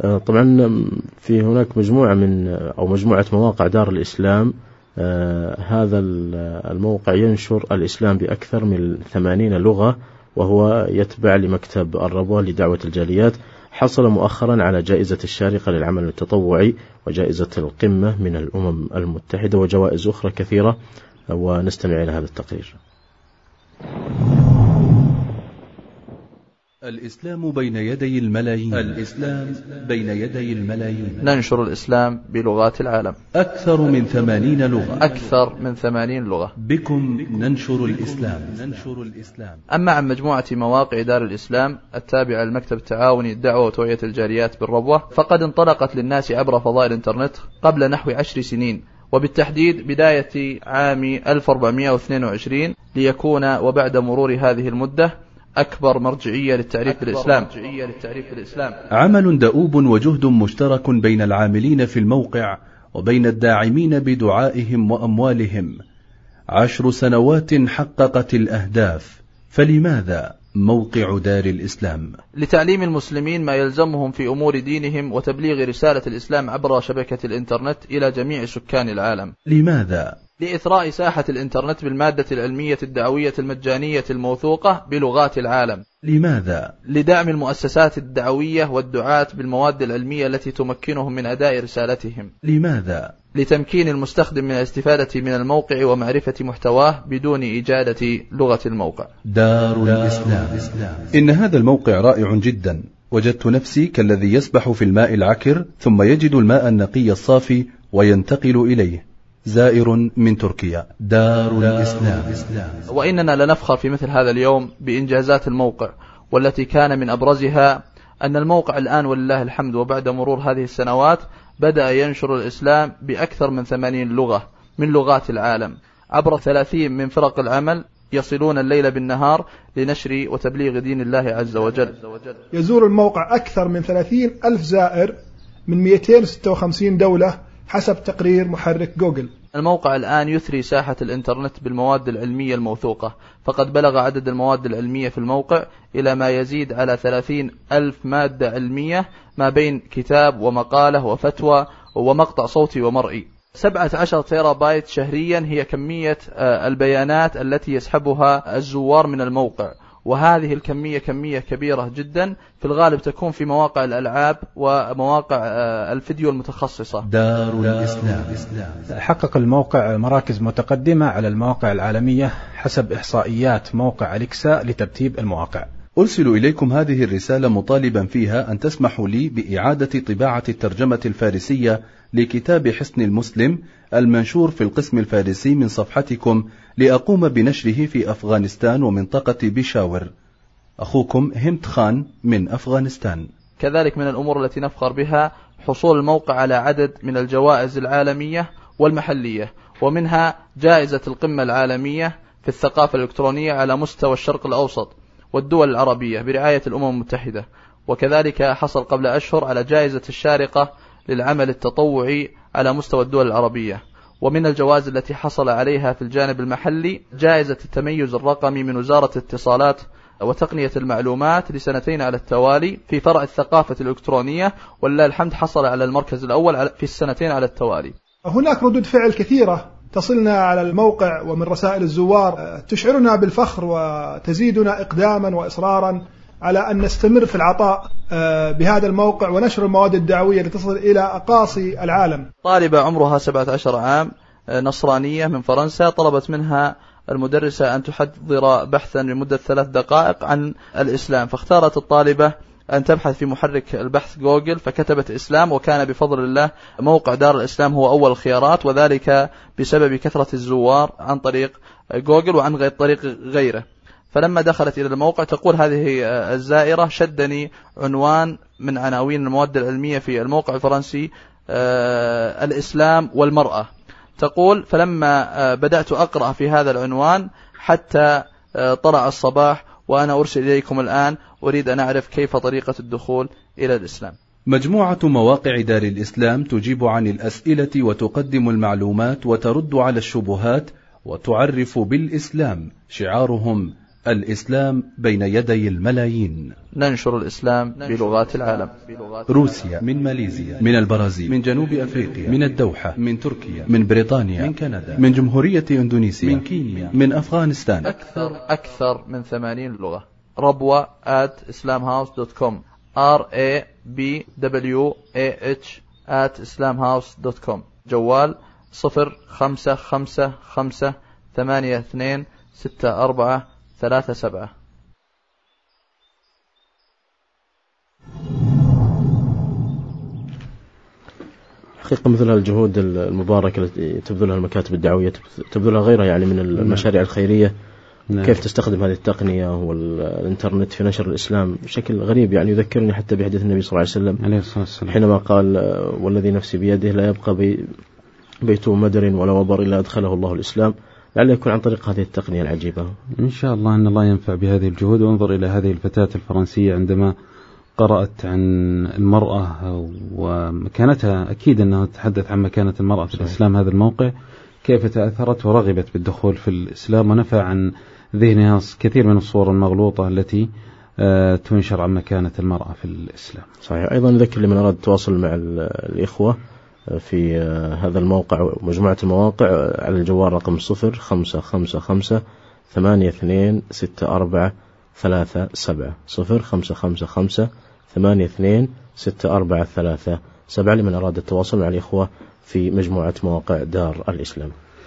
آه، طبعا في هناك مجموعة من أو مجموعة مواقع دار الإسلام آه، هذا الموقع ينشر الإسلام بأكثر من ثمانين لغة وهو يتبع لمكتب الربوة لدعوة الجاليات. حصل مؤخرا على جائزة الشارقة للعمل التطوعي وجائزة القمة من الأمم المتحدة وجوائز أخرى كثيرة ونستمع إلى هذا التقرير. الإسلام بين يدي الملايين. الإسلام بين يدي الملايين. ننشر الإسلام بلغات العالم. أكثر من ثمانين لغة. أكثر من ثمانين لغة. بكم ننشر الإسلام؟ ننشر الإسلام. أما عن مجموعة مواقع دار الإسلام التابعة للمكتب التعاوني الدعوة وتوعية الجاليات بالربوة فقد انطلقت للناس عبر فضاء الإنترنت قبل نحو عشر سنين وبالتحديد بداية عام 1422 ليكون وبعد مرور هذه المدة أكبر مرجعية للتعريف بالإسلام. مرجعية للتعريف بالإسلام. عمل دؤوب وجهد مشترك بين العاملين في الموقع وبين الداعمين بدعائهم وأموالهم. عشر سنوات حققت الأهداف. فلماذا موقع دار الإسلام؟ لتعليم المسلمين ما يلزمهم في أمور دينهم وتبليغ رسالة الإسلام عبر شبكة الإنترنت إلى جميع سكان العالم. لماذا لإثراء ساحة الإنترنت بالمادة العلمية الدعوية المجانية الموثوقة بلغات العالم. لماذا؟ لدعم المؤسسات الدعوية والدعاة بالمواد العلمية التي تمكنهم من أداء رسالتهم. لماذا؟ لتمكين المستخدم من الاستفادة من الموقع ومعرفة محتواه بدون إجادة لغة الموقع. دار الإسلام. إن هذا الموقع رائع جدا. وجدت نفسي كالذي يسبح في الماء العكر ثم يجد الماء النقي الصافي وينتقل إليه. زائر من تركيا. دار الإسلام. وإننا لنفخر في مثل هذا اليوم بإنجازات الموقع والتي كان من أبرزها أن الموقع الآن ولله الحمد وبعد مرور هذه السنوات بدأ ينشر الإسلام بأكثر من ثمانين لغة من لغات العالم. عبر ثلاثين من فرق العمل يصلون الليل بالنهار لنشر وتبليغ دين الله عز وجل. يزور الموقع أكثر من ثلاثين ألف زائر من 256 دولة حسب تقرير محرك جوجل. الموقع الآن يثري ساحة الإنترنت بالمواد العلمية الموثوقة فقد بلغ عدد المواد العلمية في الموقع إلى ما يزيد على ثلاثين ألف مادة علمية ما بين كتاب ومقالة وفتوى ومقطع صوتي ومرئي. 17 تيرا بايت شهريا هي كمية آه، البيانات التي يسحبها الزوار من الموقع. وهذه الكمية كمية كبيرة جدا. في الغالب تكون في مواقع الألعاب ومواقع آه، الفيديو المتخصصة. دار الإسلام. حقق الموقع مراكز متقدمة على المواقع العالمية حسب إحصائيات موقع أليكسا لترتيب المواقع. أرسل إليكم هذه الرسالة مطالبا فيها أن تسمحوا لي بإعادة طباعة الترجمة الفارسية لكتاب حسن المسلم المنشور في القسم الفارسي من صفحتكم لأقوم بنشره في أفغانستان ومنطقة بيشاور أخوكم همت خان من أفغانستان. كذلك من الأمور التي نفخر بها حصول الموقع على عدد من الجوائز العالمية والمحلية ومنها جائزة القمة العالمية في الثقافة الإلكترونية على مستوى الشرق الأوسط والدول العربية برعاية الأمم المتحدة. وكذلك حصل قبل أشهر على جائزة الشارقة للعمل التطوعي على مستوى الدول العربية. ومن الجوائز التي حصل عليها في الجانب المحلي جائزة التميز الرقمي من وزارة الاتصالات وتقنية المعلومات لسنتين على التوالي في فرع الثقافة الإلكترونية ولله الحمد حصل على المركز الأول في السنتين على التوالي. هناك ردود فعل كثيرة تصلنا على الموقع ومن رسائل الزوار تشعرنا بالفخر وتزيدنا إقداما وإصرارا. على أن نستمر في العطاء آه، بهذا الموقع ونشر المواد الدعوية لتصل إلى أقاصي العالم. طالبة عمرها 17 عام آه، نصرانية من فرنسا طلبت منها المدرسة أن تحضر بحثا لمدة ثلاث دقائق عن الإسلام. فاختارت الطالبة أن تبحث في محرك البحث جوجل فكتبت إسلام وكان بفضل الله موقع دار الإسلام هو أول الخيارات وذلك بسبب كثرة الزوار عن طريق جوجل وعن طريق غيره. فلما دخلت إلى الموقع تقول هذه الزائرة شدني عنوان من عناوين المواد العلمية في الموقع الفرنسي آه، الإسلام والمرأة. تقول فلما آه، بدأت أقرأ في هذا العنوان حتى آه، طلع الصباح وأنا أرسل إليكم الآن أريد أن أعرف كيف طريقة الدخول إلى الإسلام. مجموعة مواقع دار الإسلام تجيب عن الأسئلة وتقدم المعلومات وترد على الشبهات وتعرف بالإسلام. شعارهم الإسلام بين يدي الملايين. ننشر الإسلام بلغات العالم. روسيا من ماليزيا من البرازيل من جنوب أفريقيا من الدوحة من تركيا من بريطانيا من كندا من جمهورية إندونيسيا من كينيا من أفغانستان. أكثر أكثر من ثمانين لغة. ربوة at islamhouse.com r a b w a h at islamhouse.com جوال صفر خمسة خمسة خمسة ثمانية اثنين ستة أربعة ثلاثة سبعة. حقيقة مثل الجهود المباركة التي تبذلها المكاتب الدعوية تبذلها غيرها يعني من المشاريع الخيرية. نعم. كيف تستخدم هذه التقنية والإنترنت في نشر الإسلام بشكل غريب؟ يعني يذكرني حتى بحديث النبي صلى الله عليه وسلم. عليه الصلاة والسلام. حينما قال والذي نفسي بيده لا يبقى بي بيت مدر ولا وبر إلا أدخله الله الإسلام. لعله يكون عن طريق هذه التقنية العجيبة. إن شاء الله أن الله ينفع بهذه الجهود. وانظر إلى هذه الفتاة الفرنسية عندما قرأت عن المرأة ومكانتها. أكيد أنها تتحدث عن مكانة المرأة في الإسلام هذا الموقع. كيف تأثرت ورغبت بالدخول في الإسلام ونفع عن ذهنها كثير من الصور المغلوطة التي آه، تنشر عن مكانة المرأة في الإسلام. صحيح. أيضا نذكر لمن أراد التواصل مع الإخوة في آه، هذا الموقع ومجموعة المواقع على الجوال رقم صفر خمسة خمسة خمسة ثمانية اثنين ستة أربعة ثلاثة سبعة. صفر خمسة خمسة خمسة ثمانية اثنين ستة أربعة ثلاثة سبعة لمن أراد التواصل مع الإخوة في مجموعة مواقع دار الإسلام.